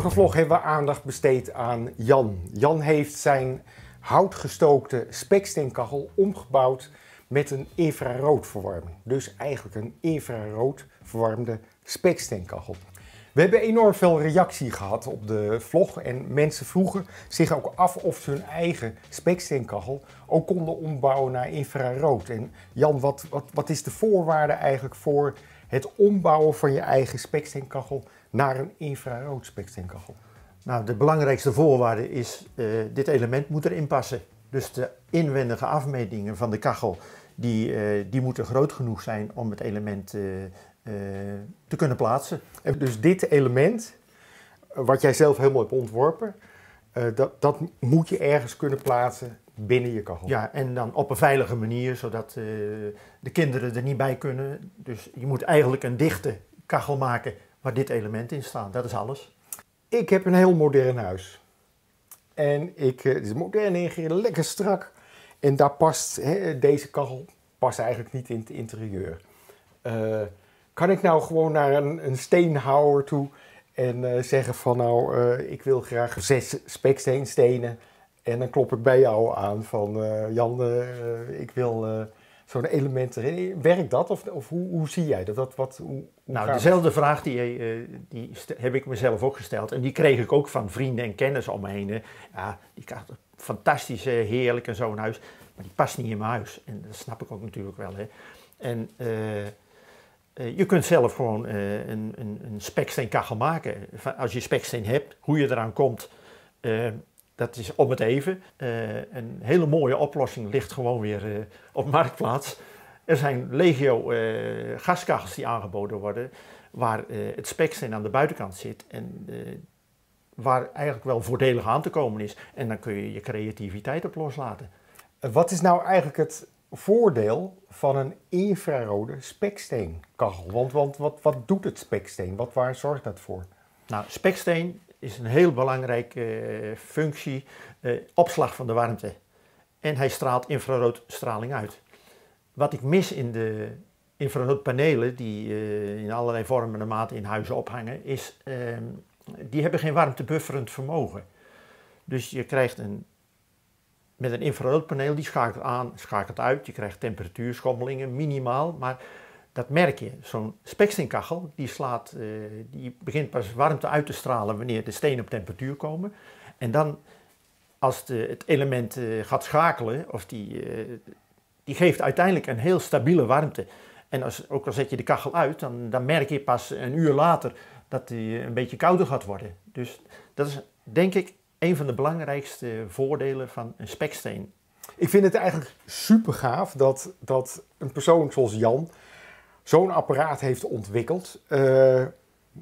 vorige vlog hebben we aandacht besteed aan Jan. Jan heeft zijn houtgestookte speksteenkachel omgebouwd met een infraroodverwarming. Dus eigenlijk een infrarood verwarmde speksteenkachel. We hebben enorm veel reactie gehad op de vlog en mensen vroegen zich ook af of ze hun eigen speksteenkachel ook konden ombouwen naar infrarood. En Jan, wat, wat, wat is de voorwaarde eigenlijk voor het ombouwen van je eigen speksteenkachel naar een infrarood speksteenkachel? Nou, de belangrijkste voorwaarde is, uh, dit element moet erin passen. Dus de inwendige afmetingen van de kachel, die, uh, die moeten groot genoeg zijn om het element uh, te kunnen plaatsen. En dus dit element, wat jij zelf helemaal hebt ontworpen, dat, dat moet je ergens kunnen plaatsen binnen je kachel. Ja, en dan op een veilige manier, zodat de kinderen er niet bij kunnen. Dus je moet eigenlijk een dichte kachel maken waar dit element in staat. Dat is alles. Ik heb een heel modern huis. En ik, het is modern ingericht, lekker strak. En daar past, deze kachel past eigenlijk niet in het interieur. Uh, kan ik nou gewoon naar een, een steenhouwer toe en uh, zeggen van nou, ik wil graag zes speksteenstenen. En dan klop ik bij jou aan van Jan, ik wil zo'n element erin. Werkt dat of, of hoe, hoe, zie jij dat? dat wat, hoe, nou, dezelfde vraag die, uh, die heb ik mezelf ook gesteld. En die kreeg ik ook van vrienden en kennis om me heen. Ja, die krijgt fantastisch, heerlijk en zo'n huis. Maar die past niet in mijn huis. En dat snap ik ook natuurlijk wel. Hè. En uh, uh, je kunt zelf gewoon een, een, een speksteenkachel maken. Als je speksteen hebt, hoe je eraan komt, dat is om het even. een hele mooie oplossing ligt gewoon weer op Marktplaats. Er zijn legio uh, gaskachels die aangeboden worden, waar uh, het speksteen aan de buitenkant zit en uh, waar eigenlijk wel voordelig aan te komen is. En dan kun je je creativiteit op loslaten. Wat is nou eigenlijk het voordeel van een infrarode speksteenkachel? Want, want wat, wat doet het speksteen? Wat, waar zorgt dat voor? Nou, speksteen is een heel belangrijke functie, opslag van de warmte. En hij straalt infraroodstraling uit. Wat ik mis in de infraroodpanelen die uh, in allerlei vormen en maten in huizen ophangen, is uh, die hebben geen warmtebufferend vermogen. Dus je krijgt een, met een infraroodpaneel, die schakelt aan, schakelt uit, je krijgt temperatuurschommelingen minimaal, maar dat merk je. Zo'n speksteenkachel, die, slaat, uh, die begint pas warmte uit te stralen wanneer de stenen op temperatuur komen. En dan, als de, het element uh, gaat schakelen, of die, die geeft uiteindelijk een heel stabiele warmte. En als, ook al zet je de kachel uit, dan, dan merk je pas een uur later dat die een beetje kouder gaat worden. Dus dat is denk ik een van de belangrijkste voordelen van een speksteen. Ik vind het eigenlijk super gaaf dat, dat een persoon zoals Jan zo'n apparaat heeft ontwikkeld. Uh,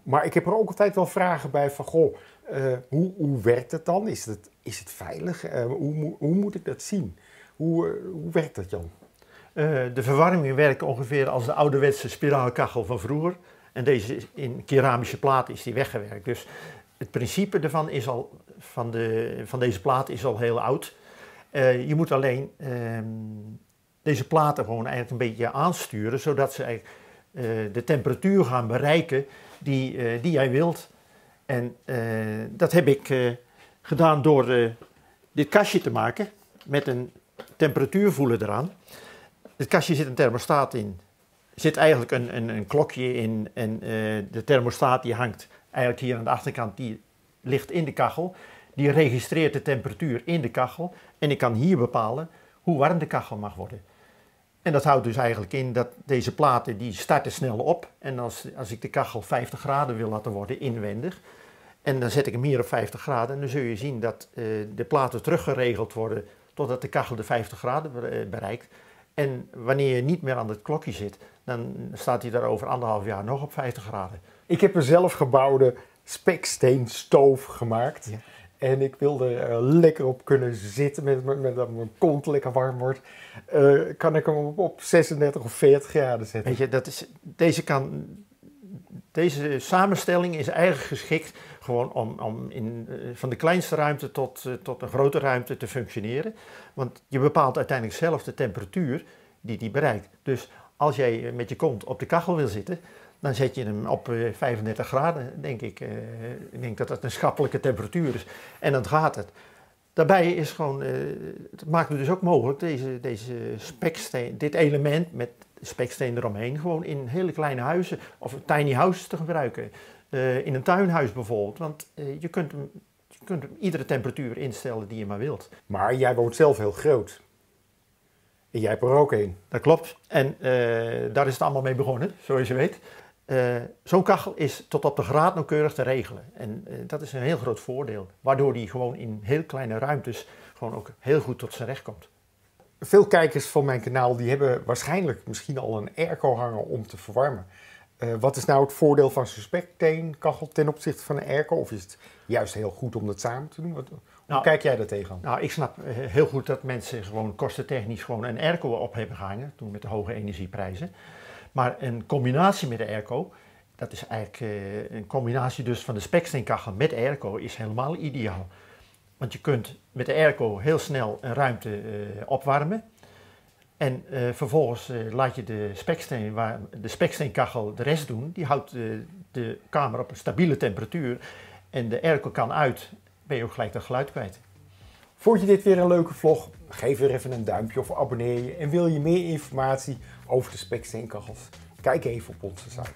maar ik heb er ook altijd wel vragen bij van, goh, uh, hoe, hoe werkt het dan? Is het, is het veilig? Uh, hoe, hoe moet ik dat zien? Hoe, hoe werkt dat, Jan? De verwarming werkt ongeveer als de ouderwetse spiraalkachel van vroeger. En deze in keramische plaat is die weggewerkt. Dus het principe ervan is al, van, de, van deze plaat is al heel oud. Je moet alleen uh, deze platen gewoon eigenlijk een beetje aansturen, zodat ze uh, de temperatuur gaan bereiken die, die jij wilt. En dat heb ik gedaan door dit kastje te maken met een temperatuurvoelen eraan. Het kastje zit een thermostaat in. Er zit eigenlijk een, een, een klokje in en de thermostaat die hangt eigenlijk hier aan de achterkant, die ligt in de kachel. Die registreert de temperatuur in de kachel en ik kan hier bepalen hoe warm de kachel mag worden. En dat houdt dus eigenlijk in dat deze platen die starten snel op. En als, als ik de kachel 50 graden wil laten worden inwendig, en dan zet ik hem hier op 50 graden, en dan zul je zien dat uh, de platen teruggeregeld worden totdat de kachel de 50 graden eh, bereikt. En wanneer je niet meer aan het klokje zit, dan staat hij daar over anderhalf jaar nog op 50 graden. Ik heb een zelf gebouwde speksteenstoof gemaakt. Ja. En ik wilde er lekker op kunnen zitten met, met, dat mijn kont lekker warm wordt. Uh, kan ik hem op, op 36 of 40 graden zetten. Weet je, dat is, deze, kan, deze samenstelling is eigenlijk geschikt gewoon om, om in, uh, van de kleinste ruimte tot, tot een grote ruimte te functioneren. Want je bepaalt uiteindelijk zelf de temperatuur die die bereikt. Dus als jij met je kont op de kachel wil zitten, dan zet je hem op 35 graden, denk ik. ik denk dat dat een schappelijke temperatuur is. En dan gaat het. Daarbij is gewoon, het maakt het dus ook mogelijk deze, deze speksteen, dit element met speksteen eromheen, gewoon in hele kleine huizen of tiny houses te gebruiken. in een tuinhuis bijvoorbeeld. Want je kunt hem je kunt iedere temperatuur instellen die je maar wilt. Maar jij woont zelf heel groot. En jij hebt er ook een. Dat klopt. En uh, daar is het allemaal mee begonnen, zoals je weet. Uh, Zo'n kachel is tot op de graad nauwkeurig te regelen. En uh, dat is een heel groot voordeel. Waardoor die gewoon in heel kleine ruimtes gewoon ook heel goed tot zijn recht komt. Veel kijkers van mijn kanaal die hebben waarschijnlijk misschien al een airco hangen om te verwarmen. Uh, wat is nou het voordeel van zo'n kachel ten opzichte van een airco? Of is het juist heel goed om dat samen te doen? Wat, hoe nou, kijk jij daar tegenaan? Nou, ik snap heel goed dat mensen gewoon kostentechnisch gewoon een airco op hebben gehangen, toen met de hoge energieprijzen. Maar een combinatie met de airco, dat is eigenlijk uh, een combinatie dus van de speksteenkachel met airco, is helemaal ideaal. Want je kunt met de airco heel snel een ruimte uh, opwarmen. En uh, vervolgens uh, laat je de speksteen, waar, de speksteenkachel de rest doen. Die houdt de, de kamer op een stabiele temperatuur. En de airco kan uit, ben je ook gelijk dat geluid kwijt. Vond je dit weer een leuke vlog? Geef weer even een duimpje of abonneer je. En wil je meer informatie over de speksteenkachels? Kijk even op onze site.